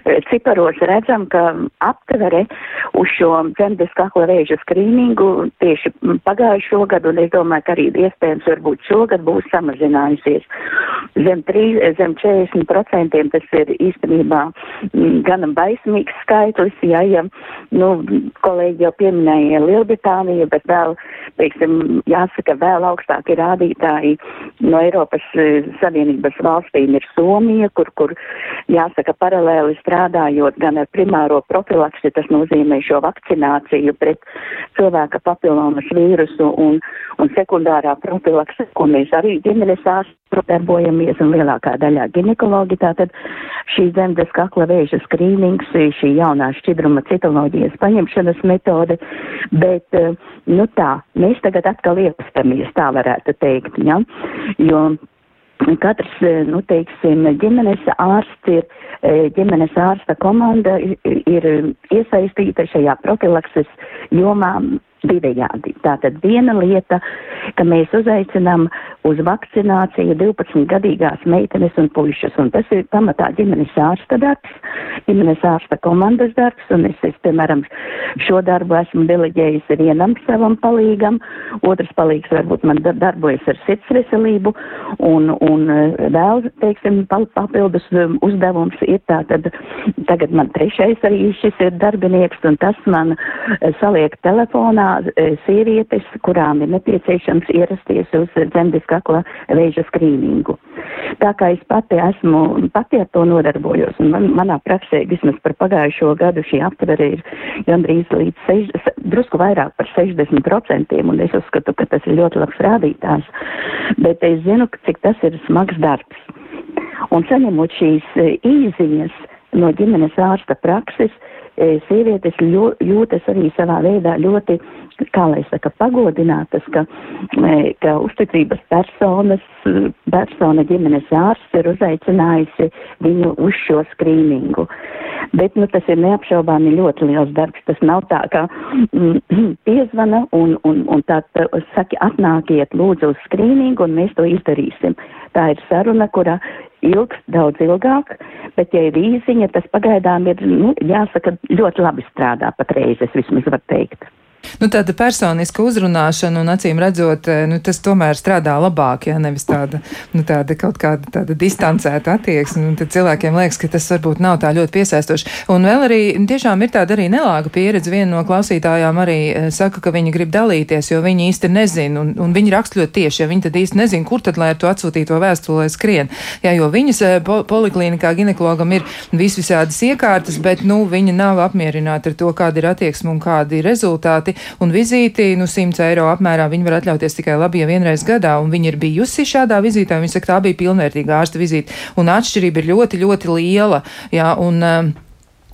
e, ciparos redzam, ka aptvere uz šo dzemdes kakla vēža skrīningu tieši pagājušo gadu, un es domāju, ka arī iespējams varbūt šogad būs samazinājusies. Zem, 3, zem 40% tas ir īstenībā gan baismīgs skaitlis, ja, ja, nu, kolēģi jau pieminēja Lielbritāniju, bet vēl, teiksim, jāsaka, vēl augstāki rādītāji no Eiropas e, Savienības valstīm ir Somija, kur, kur jāsaka, paralēli strādājot gan ar primāro profilaksi, tas nozīmē šo vakcināciju pret cilvēka papilomas vīrusu un, un sekundārā profilakse, ko mēs arī ģimenes ārsti darbojamies un lielākā daļā ginekologi. Tātad šī zemdes kakla vēža skrīnings, šī jaunā šķidruma citoloģijas paņemšanas metode, bet, nu tā, mēs tagad atkal iepastamies, tā varētu teikt, ja? jo katrs, nu, teiksim, ģimenes ārsts ir, ģimenes ārsta komanda ir iesaistīta šajā profilakses jomā divējādi. Tātad viena lieta, ka mēs uzaicinām uz vakcināciju 12-gadīgās meitenes un puišus, un tas ir pamatā ģimenes ārsta darbs, ģimenes ārsta komandas darbs, un es, es piemēram, šo darbu esmu deleģējis vienam savam palīgam, otrs palīgs varbūt man darbojas ar sirds veselību, un, un eh, vēl, teiksim, papildus um, uzdevums ir tātad, tagad man trešais arī šis ir darbinieks, un tas man eh, saliek telefonā sievietes, kurām ir nepieciešams ierasties uz dzemdes kakla vēža skrīningu. Tā kā es pati esmu, pati ar to nodarbojos, un man, manā praksē vismaz par pagājušo gadu šī aptvere ir gandrīz līdz sež, drusku vairāk par 60%, un es uzskatu, ka tas ir ļoti labs rādītājs, bet es zinu, cik tas ir smags darbs. Un saņemot šīs e, īziņas no ģimenes ārsta prakses, e, sievietes jūtas arī savā veidā ļoti kā lai saka, pagodinātas, ka, e, ka uzticības personas, persona ģimenes ārsts ir uzaicinājusi viņu uz šo skrīningu. Bet, nu, tas ir neapšaubāmi ļoti liels darbs. Tas nav tā, ka mm, piezvana un, un, un tā, tā saka, atnākiet lūdzu uz skrīningu un mēs to izdarīsim. Tā ir saruna, kura ilgs daudz ilgāk, bet, ja ir īziņa, tas pagaidām ir, nu, jāsaka, ļoti labi strādā patreiz, es vismaz varu teikt. Nu, tāda personiska uzrunāšana un acīm redzot, eh, nu, tas tomēr strādā labāk, ja nevis tāda, nu, tāda kaut kāda tāda distancēta attieksme. Tad cilvēkiem liekas, ka tas varbūt nav tā ļoti piesaistoši. Un vēl arī tiešām ir tāda arī nelāga pieredze. Viena no klausītājām arī eh, saka, ka viņi grib dalīties, jo viņi īsti nezina. Un, un viņi raksta ļoti tieši, ja viņi tad īsti nezina, kur tad lai ar to atsūtīto vēstuli skrien. Jā, jo viņas eh, po poliklīnikā ginekologam ir visvisādas iekārtas, bet, nu, viņi nav apmierināti ar to, kāda ir attieksme un kādi ir rezultāti un vizīti, nu, 100 eiro apmērā viņi var atļauties tikai labi, ja vienreiz gadā, un viņi ir bijusi šādā vizītē, viņi saka, tā bija pilnvērtīga ārsta vizīte, un atšķirība ir ļoti, ļoti liela, jā, un, uh,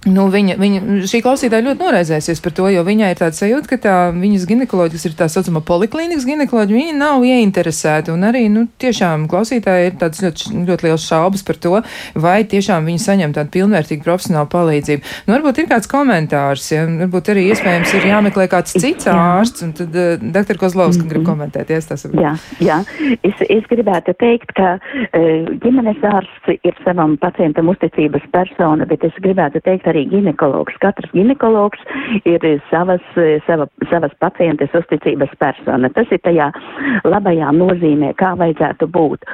Nu, viņa, viņa, šī klausītāja ļoti noraizēsies par to, jo viņai ir tāds sajūta, ka tā viņas ginekoloģija, kas ir tā saucamā poliklīnikas ginekoloģija, viņa nav ieinteresēta. Un arī, nu, tiešām klausītāji ir tāds ļoti, ļoti liels šaubas par to, vai tiešām viņi saņem tādu pilnvērtīgu profesionālu palīdzību. Nu, varbūt ir kāds komentārs, ja varbūt arī iespējams ir jāmeklē kāds cits jā. ārsts, un tad uh, doktor Kozlovs, mm -hmm. grib komentēt, ja tas ir. Jā, jā. Es, es gribētu teikt, ka uh, ģimenes ārsts ir savam pacientam uzticības persona, bet es gribētu teikt arī ginekologs. Katrs ginekologs ir savas, sava, savas pacientes uzticības persona. Tas ir tajā labajā nozīmē, kā vajadzētu būt.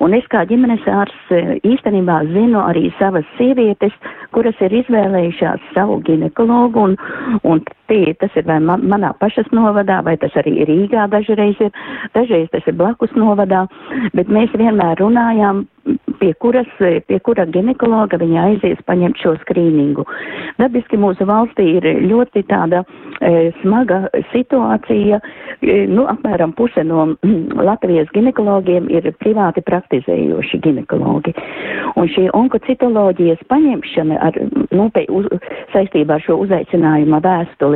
Un es kā ģimenes ārsts īstenībā zinu arī savas sievietes, kuras ir izvēlējušās savu ginekologu un, un tie, tas ir vai man, manā pašas novadā, vai tas arī Rīgā dažreiz ir, dažreiz tas ir blakus novadā, bet mēs vienmēr runājām, pie kuras, pie kura ginekologa viņa aizies paņemt šo skrīningu. Dabiski mūsu valstī ir ļoti tāda e, smaga situācija, e, nu, apmēram puse no Latvijas ginekologiem ir privāti praktizējoši ginekologi. Un šī onkocitoloģijas paņemšana ar, nu, te, uz, saistībā ar šo uzaicinājuma vēstuli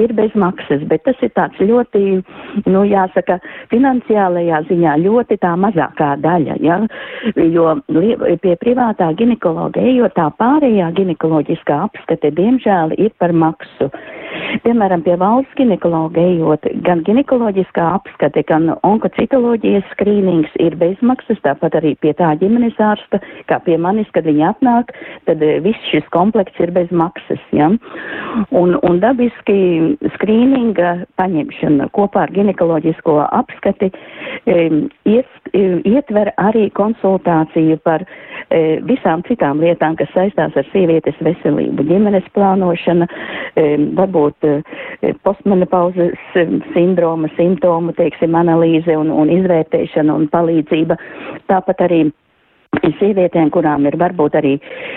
ir bez maksas, bet tas ir tāds ļoti, nu, jāsaka, finansiālajā ziņā ļoti tā mazākā daļa, ja, jo pie privātā ginekologa ejot tā pārējā ginekoloģiskā apskate, diemžēl, ir par maksu. Piemēram, pie valsts ginekologa ejot, gan ginekoloģiskā apskate, gan onkocitoloģijas skrīnings ir bezmaksas, tāpat arī pie tā ģimenes ārsta, kā pie manis, kad viņi atnāk, tad eh, viss šis komplekts ir bez maksas. Ja? Un, un dabiski skrīninga paņemšana kopā ar ginekoloģisko apskati ies, ietver arī konsultāciju par e, visām citām lietām, kas saistās ar sievietes veselību, ģimenes plānošana, e, varbūt e, postmenopauzes sindroma, simptomu, teiksim, analīze un, un izvērtēšana un palīdzība. Tāpat arī sievietēm, kurām ir varbūt arī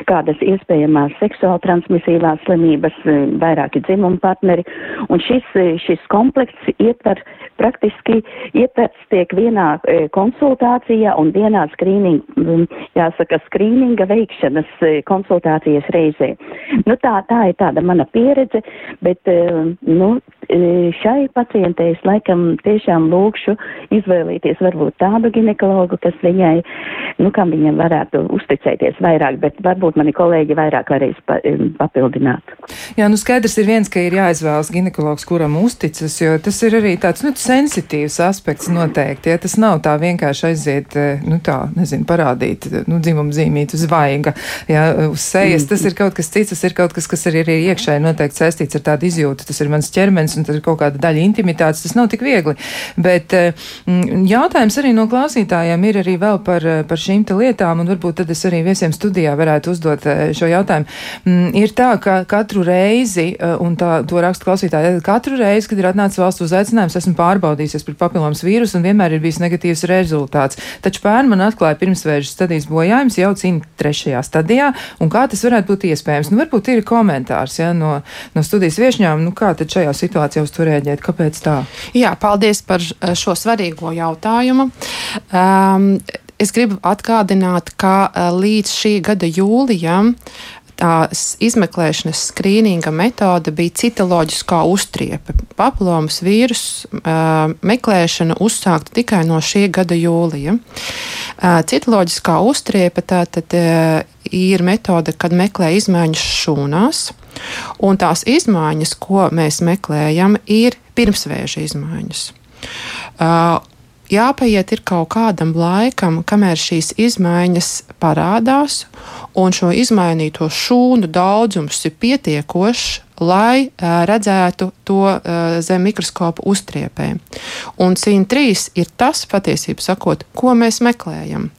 kādas iespējamās seksuāli transmisīvās slimības, eh, vairāki dzimumu partneri. Un šis, eh, šis komplekts ietver praktiski ietverts tiek vienā e, konsultācijā un vienā skrīninga, jāsaka, skrīninga veikšanas e, konsultācijas reizē. Nu, tā, tā ir tāda mana pieredze, bet, e, nu, šai pacientei es laikam tiešām lūkšu izvēlīties varbūt tādu ginekologu, kas viņai, nu, kam viņa viņam varētu uzticēties vairāk, bet varbūt mani kolēģi vairāk varēs pa, papildināt. Jā, nu skaidrs ir viens, ka ir jāizvēlas ginekologs, kuram uzticas, jo tas ir arī tāds, nu, sensitīvs aspekts noteikti, ja tas nav tā vienkārši aiziet, eh, nu, tā, nezinu, parādīt, nu, dzimumu zīmīt uz vaiga, ja, uz sejas, tas ir kaut kas cits, tas ir kaut kas, kas arī ir iekšēji noteikti saistīts ar tādu izjūtu, tas ir mans ķermenis un tad ir kaut kāda daļa intimitātes, tas nav tik viegli, bet eh, jautājums arī no klausītājiem ir arī vēl par, eh, par šīm lietām, un varbūt tad es arī viesiem studijā varētu uzdot eh, šo jautājumu. Ir tā, ka katru reizi, un tā, to raksta klausītāji, katru reizi, kad ir atnācis valsts uzaicinājums, esmu pārbaudījies pret papilomas vīrusu, un vienmēr ir bijis negatīvs rezultāts. Taču pērn man atklāja pirmsvēžu stadijas bojājums jau cīņa trešajā stadijā, un kā tas varētu būt iespējams? Nu, varbūt ir komentārs ja, no, no studijas viešņām, nu, kā tad šajā situācijā uz to rēģēt, kāpēc tā? Jā, paldies par šo svarīgo jautājumu. Um, Es gribu atgādināt, ka eh, līdz šī gada jūlijam tās izmeklēšanas skrīninga metode bija citoloģiskā uztriepe. Paplomas vīrusu uh, meklēšana uzsākta tikai no šī gada jūlija. Uh, citoloģiskā uztriepe tātad uh, ir metode, kad meklē izmaiņas šūnās, un tās izmaiņas, ko mēs meklējam, ir pirmsvēža izmaiņas. Uh, jāpaiet ir kaut kādam laikam, kamēr šīs izmaiņas parādās, un šo izmainīto šūnu daudzums ir pietiekošs, lai uh, redzētu to uh, zem mikroskopa uztriepē. Un cīņa trīs ir tas, patiesībā sakot, ko mēs meklējam.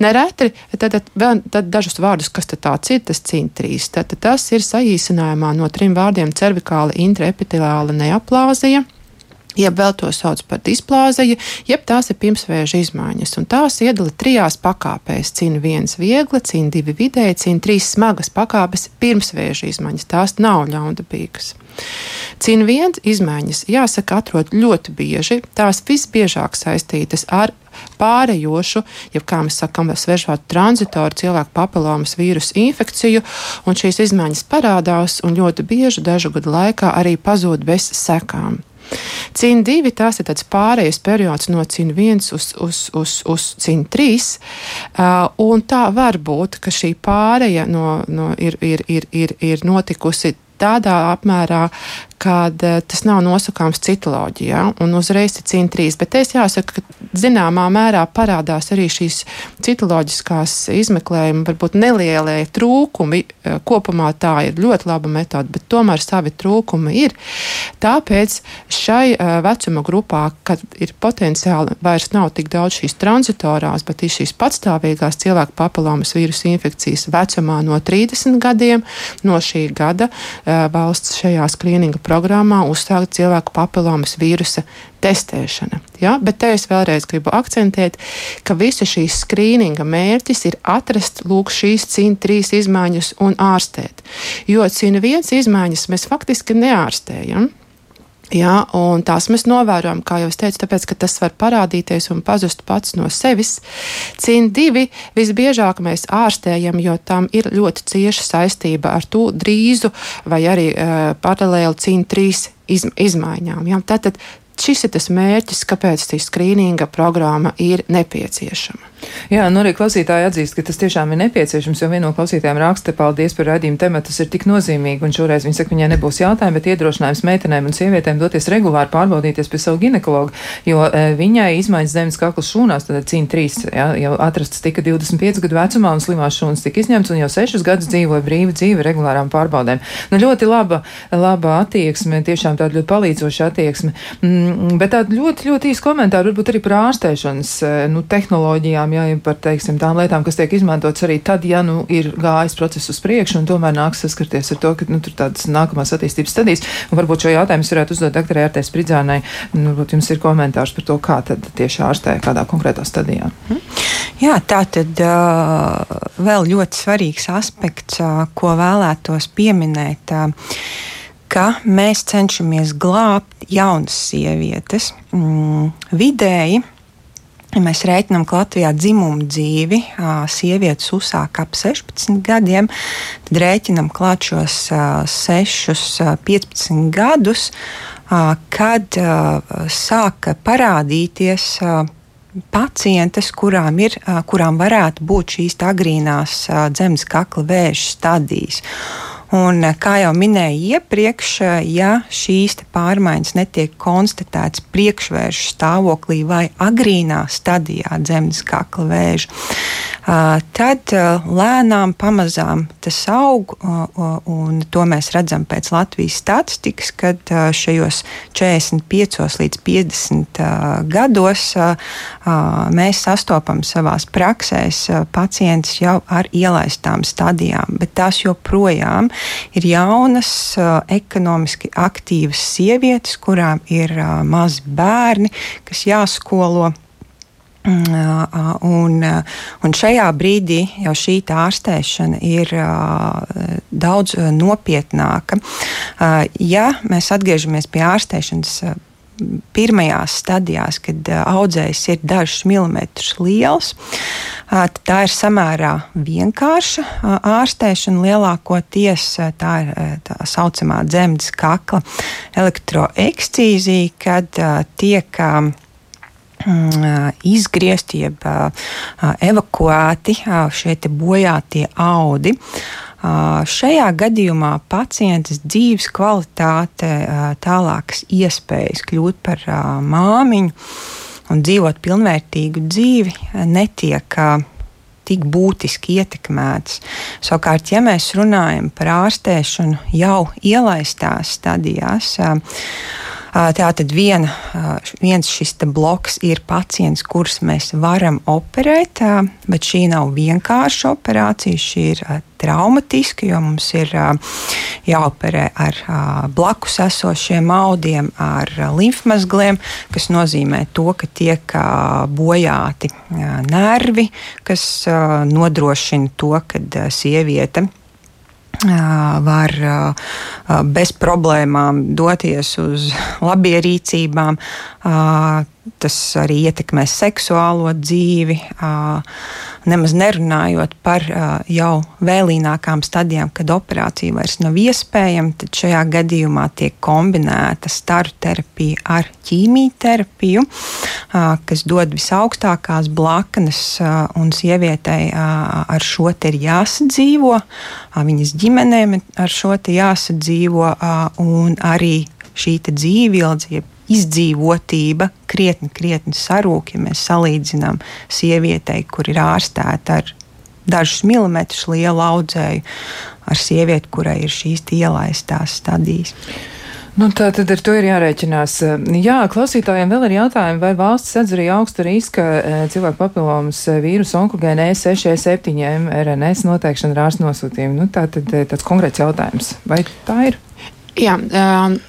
Nereti, tad, tad, tad dažus vārdus, kas tāds ir, tas cīņa trīs. Tad, tad tas ir saīsinājumā no trim vārdiem cervikāla intraepitelāla neaplāzija jeb vēl to sauc par displāziju, jeb tās ir pirmsvēža izmaiņas. Un tās iedala trijās pakāpēs. Cīna viens viegla, cīna divi vidēji, cīna trīs smagas pakāpes pirmsvēža izmaiņas. Tās nav ļaundabīgas. Cīna viens izmaiņas, jāsaka, atrod ļoti bieži. Tās visbiežāk saistītas ar pārējošu, jeb kā mēs sakām, svešvārdu tranzitoru cilvēku papilomas vīrusu infekciju, un šīs izmaiņas parādās un ļoti bieži dažu gadu laikā arī pazūd bez sekām. Cīņa divi tas ir tāds pārējais periods no cīņa viens uz, uz, uz, uz cīņa trīs. Uh, un tā var būt, ka šī pārēja no, no ir, ir, ir, ir, ir notikusi tādā apmērā, kad uh, tas nav nosakāms citoloģijā un uzreiz ir cīņa trīs. Bet es jāsaka, ka zināmā mērā parādās arī šīs citoloģiskās izmeklējuma, varbūt nelielie trūkumi. Uh, kopumā tā ir ļoti laba metode, bet tomēr savi trūkumi ir. Tāpēc šai uh, vecuma grupā, kad ir potenciāli vairs nav tik daudz šīs transitorās, bet ir šīs patstāvīgās cilvēku papilomas vīrusu infekcijas vecumā no 30 gadiem, no šī gada valsts šajā skrīninga programmā uzsākt cilvēku papilomas vīrusa testēšana. Ja? Bet te es vēlreiz gribu akcentēt, ka visa šīs skrīninga mērķis ir atrast lūk šīs cīņa trīs izmaiņas un ārstēt. Jo cīņa viens izmaiņas mēs faktiski neārstējam. Jā, un tās mēs novērojam, kā jau es teicu, tāpēc, ka tas var parādīties un pazust pats no sevis. Cīņa divi visbiežāk mēs ārstējam, jo tam ir ļoti cieša saistība ar to drīzu vai arī uh, paralēli cīņa trīs iz, izmaiņām. Jā. Tātad šis ir tas mērķis, kāpēc šī skrīninga programma ir nepieciešama. Jā, nu arī klausītāji atzīst, ka tas tiešām ir nepieciešams, jo viena no klausītājiem raksta, paldies par raidījumu tematu, tas ir tik nozīmīgi, un šoreiz viņa saka, viņai nebūs jautājumu, bet iedrošinājums meitenēm un sievietēm doties regulāri pārbaudīties pie savu ginekologu, jo e, viņai izmaiņas zemes kaklas šūnās, tad cīņa trīs, jā, jau atrastas tika 25 gadu vecumā, un slimās šūnas tika izņemts, un jau 6 gadus dzīvoja brīva dzīve regulārām pārbaudēm. Nu, ļoti laba, laba attieksme, tiešām tāda ļoti palīdzoša attieksme, mm, bet tāda ļoti, ļoti īsa komentāra varbūt arī par ārstēšanas e, nu, tehnoloģijām lietām, ja par teiksim, tām lietām, kas tiek izmantotas arī tad, ja nu, ir gājis process uz priekšu un tomēr nāks saskarties ar to, ka nu, tur tādas nākamās attīstības stadijas. Un varbūt šo jautājumu varētu uzdot doktorai Artē Spridzānai. Nu, varbūt jums ir komentārs par to, kā tad tieši ārstē kādā konkrētā stadijā. Mhm. Jā, tā tad uh, vēl ļoti svarīgs aspekts, uh, ko vēlētos pieminēt. Uh, ka mēs cenšamies glābt jaunas sievietes. Mm, vidēji Ja mēs rēķinām, ka Latvijā dzimumu dzīvi sievietes uzsāk ap 16 gadiem, tad rēķinām klāt šos 6, 15 gadus, kad sāka parādīties pacientes, kurām, ir, kurām varētu būt šīs agrīnās zemes kakla vēža stadijas. Un, eh, kā jau minēju iepriekš, eh, ja šīs pārmaiņas netiek konstatētas priekšvēršu stāvoklī vai agrīnā stadijā dzemdas kakla vēža, eh, tad lēnām, pamazām tas aug. Un to mēs redzam pēc Latvijas statistikas, kad šajos 45 līdz 50 gados mēs sastopam savās praksēs pacientus jau ar ielaistām stadijām, bet tās joprojām ir jaunas, ekonomiski aktīvas sievietes, kurām ir mazi bērni, kas jāskolo. Mm, un, un šajā brīdī jau šī ārstēšana ir daudz nopietnāka. Ja mēs atgriežamies pie ārstēšanas pirmajās stadijās, kad audzējs ir dažus milimetrus liels. Tā ir samērā vienkārša ārstēšana. Lielākoties tā ir tā saucamā dzemdas kakla elektroekscīzija, kad tiek izgriezti, jeb evakuēti šie bojātie audi. Šajā gadījumā pacientes dzīves kvalitāte, tālākas iespējas kļūt par māmiņu un dzīvot pilnvērtīgu dzīvi netiek tik būtiski ietekmētas. Savukārt, ja mēs runājam par ārstēšanu jau ielaistās stadijās, Tātad viena, viens šis bloks ir pacients, kurus mēs varam operēt, bet šī nav vienkārša operācija. Šī ir traumatiska, jo mums ir jāoperē ar blakus esošiem audiem, ar limfmazgliem, kas nozīmē to, ka tiek bojāti nervi, kas nodrošina to, ka sieviete var bez problēmām doties uz labierīcībām. Tas arī ietekmē seksuālo dzīvi nemaz nerunājot par jau vēlīnākām stadijām, kad operācija vairs nav iespējama, tad šajā gadījumā tiek kombinēta staru terapija ar ķīmijterapiju, kas dod visaugstākās blaknes, un sievietei ar šo te ir jāsadzīvo, viņas ģimenēm ar šo te jāsadzīvo, un arī šī dzīvildzība izdzīvotība krietni, krietni sarūk, ja mēs salīdzinām sievietei, kur ir ārstēta ar dažus milimetrus lielu audzēju, ar sievieti, kurai ir šīs ielaistās stadijas. Nu, tā tad ar to ir jārēķinās. Jā, klausītājiem vēl ir jautājumi, vai valsts sedz arī augsta riska eh, cilvēku papilomas eh, vīrusu onkogēnu E6-7 RNS noteikšanu ar ārstu nosūtījumu. Nu, tā tad tāds konkrēts jautājums. Vai tā ir? Jā,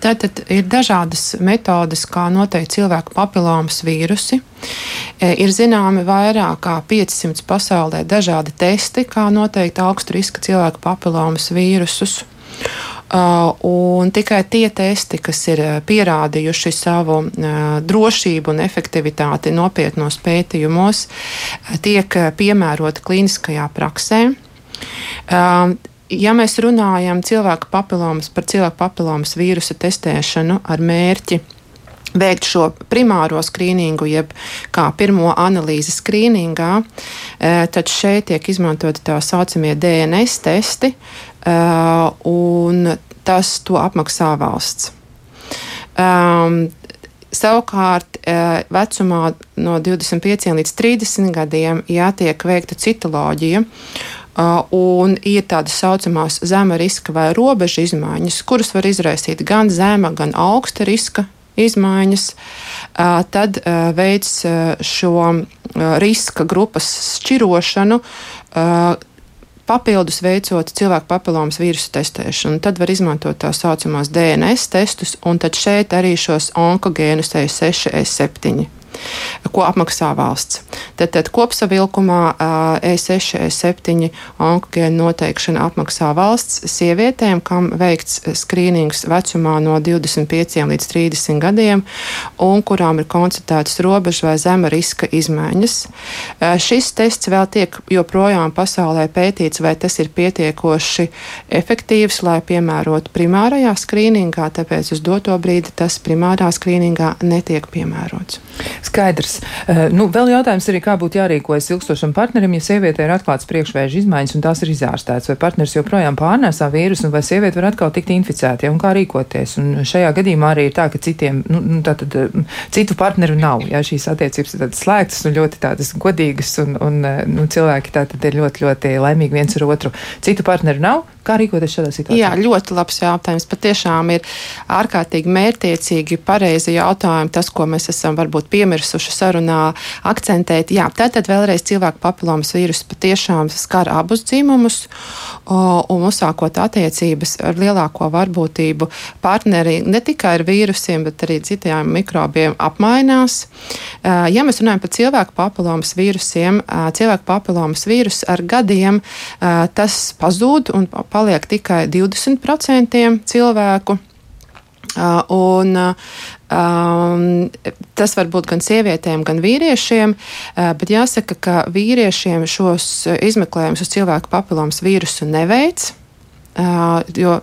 tātad ir dažādas metodes, kā noteikt cilvēku papilomas vīrusi. Ir zināmi vairāk kā 500 pasaulē dažādi testi, kā noteikt augstu riska cilvēku papilomas vīrusus. Uh, un tikai tie testi, kas ir pierādījuši savu drošību un efektivitāti nopietnos pētījumos, tiek piemēroti klīniskajā praksē. Ja mēs runājam cilvēku papilomas, par cilvēku papilomas vīrusa testēšanu ar mērķi veikt šo primāro skrīningu, jeb kā pirmo analīzi skrīningā, e, tad šeit tiek izmantoti tā saucamie DNS testi, e, un tas to apmaksā valsts. Um, Savukārt, vecumā no 25 līdz 30 gadiem jātiek veikta citoloģija, un ir tādas saucamās zema riska vai robeža izmaiņas, kuras var izraisīt gan zema, gan augsta riska izmaiņas, tad veids šo riska grupas šķirošanu. Papildus veicot cilvēku papilomas vīrusu testēšanu, tad var izmantot tā saucamās DNS testus, un tad šeit arī šos onkogēnus E6, E7 ko apmaksā valsts. Tad, tad kopsavilkumā E6, E7 onkogēnu noteikšana apmaksā valsts sievietēm, kam veikts skrīnings vecumā no 25 līdz 30 gadiem un kurām ir konstatētas robežu vai zema riska izmaiņas. Šis tests vēl tiek joprojām pasaulē pētīts, vai tas ir pietiekoši efektīvs, lai piemērotu primārajā skrīningā, tāpēc uz doto brīdi tas primārā skrīningā netiek piemērots. Skaidrs. Uh, nu, vēl jautājums arī, kā būtu jārīkojas ilgstošam partnerim, ja sieviete ir atklāts priekšvēža izmaiņas un tās ir izārstētas, vai partneris joprojām pārnēsā vīrusu, vai sieviete var atkal tikt inficēta, ja, un kā rīkoties. Un šajā gadījumā arī ir tā, ka citiem, nu, nu tātad, citu partneru nav, ja šīs attiecības ir tādas slēgtas un ļoti tādas godīgas, un, un nu, cilvēki tātad ir ļoti, ļoti laimīgi viens ar otru. Citu partneru nav, Kā rīkoties šādā situācijā? Jā, ļoti labs jautājums. Patiešām ir ārkārtīgi mērķiecīgi, pareizi jautājumi, tas, ko mēs esam varbūt piemirsuši sarunā, akcentēt. Jā, tātad vēlreiz cilvēku papilomas vīrusu patiešām skar abus dzimumus, un uzsākot attiecības ar lielāko varbūtību partneri ne tikai ar vīrusiem, bet arī citiem mikrobiem apmainās. Ja mēs runājam par cilvēku papilomas vīrusiem, cilvēku papilomas vīrus ar gadiem tas pazūd un paliek tikai 20% cilvēku. Un, um, tas var būt gan sievietēm, gan vīriešiem, bet jāsaka, ka vīriešiem šos izmeklējumus uz cilvēku papilomas vīrusu neveic. Uh, jo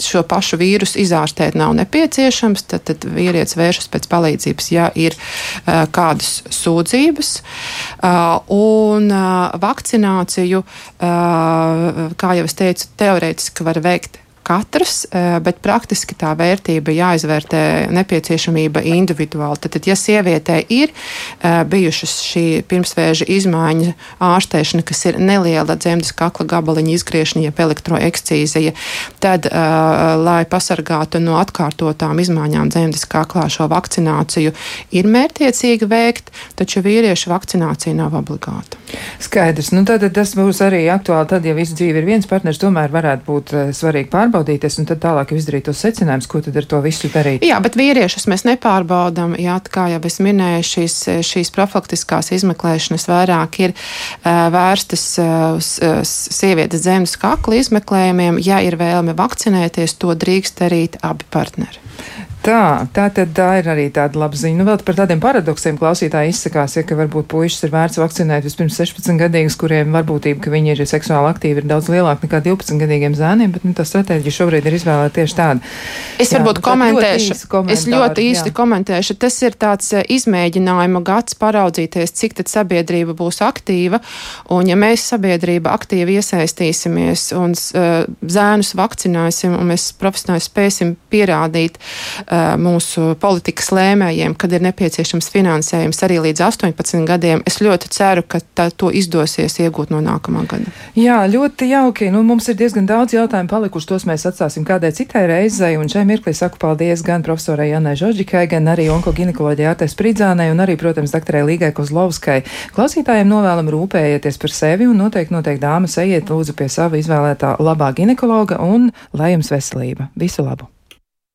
šo pašu vīrusu izārstēt nav nepieciešams, tad, tad vīrietis vēršas pēc palīdzības, ja ir uh, kādas sūdzības. Uh, un vakcināciju, kā jau es teicu, teorētiski var veikt katrs, eh, bet praktiski tā vērtība jāizvērtē nepieciešamība individuāli. Tad, ja sievietē ir eh, bijušas šī pirmsvēža izmaiņa ārstēšana, kas ir neliela dzemdas kakla gabaliņa izgriešana, jeb elektroekcīzija, tad, eh, lai pasargātu no atkārtotām izmaiņām dzemdas kaklā šo vakcināciju, ir mērķiecīgi veikt, taču vīriešu vakcinācija nav obligāta. Skaidrs. Nu, tad tas būs arī aktuāli. Tad, ja visu dzīvi ir viens partners, tomēr varētu būt uh, svarīgi pārbaudīties un tad tālāk izdarīt tos secinājumus, ko tad ar to visu darīt. Jā, bet vīriešus mēs nepārbaudām. Jā, kā jau es minēju, šīs, šīs profilaktiskās izmeklēšanas vairāk ir uh, vērstas uz uh, sievietes zemes kakla izmeklējumiem. Ja ir vēlme vakcinēties, to drīkst darīt abi partneri. Tā, tā tad tā ir arī tāda laba ziņa. Nu, vēl par tādiem paradoksiem klausītāji izsakās, ja, ka varbūt puikas ir vērts vakcinēt vispirms 16 gadīgus, kuriem varbūtība, ka viņi ir seksuāli aktīvi, ir daudz lielāka nekā 12 gadīgiem zēniem, bet nu, tā stratēģija šobrīd ir izvēlēta tieši tāda. Es jā, varbūt komentēšu. Ļoti es ļoti īsti jā. komentēšu. Tas ir tāds eh, izmēģinājuma gads paraudzīties, cik tad sabiedrība būs aktīva. Un ja mēs sabiedrība aktīvi iesaistīsimies un uh, zēnus vakcinēsim un mēs profesionāli spēsim pierādīt, mūsu politikas lēmējiem, kad ir nepieciešams finansējums arī līdz 18 gadiem. Es ļoti ceru, ka tā, to izdosies iegūt no nākamā gada. Jā, ļoti jauki. Nu, mums ir diezgan daudz jautājumu palikuši. Tos mēs atstāsim kādai citai reizei. Un šai mirklī saku paldies gan profesorai Janai Žoģikai, gan arī onkogynekoloģijai Ārtai Spridzānai un arī, protams, doktorai Līgai Kozlovskai. Klausītājiem novēlam rūpējieties par sevi un noteikti, noteikti dāmas ejiet lūdzu pie sava izvēlētā labā ginekologa un lai jums veselība. Visu labu!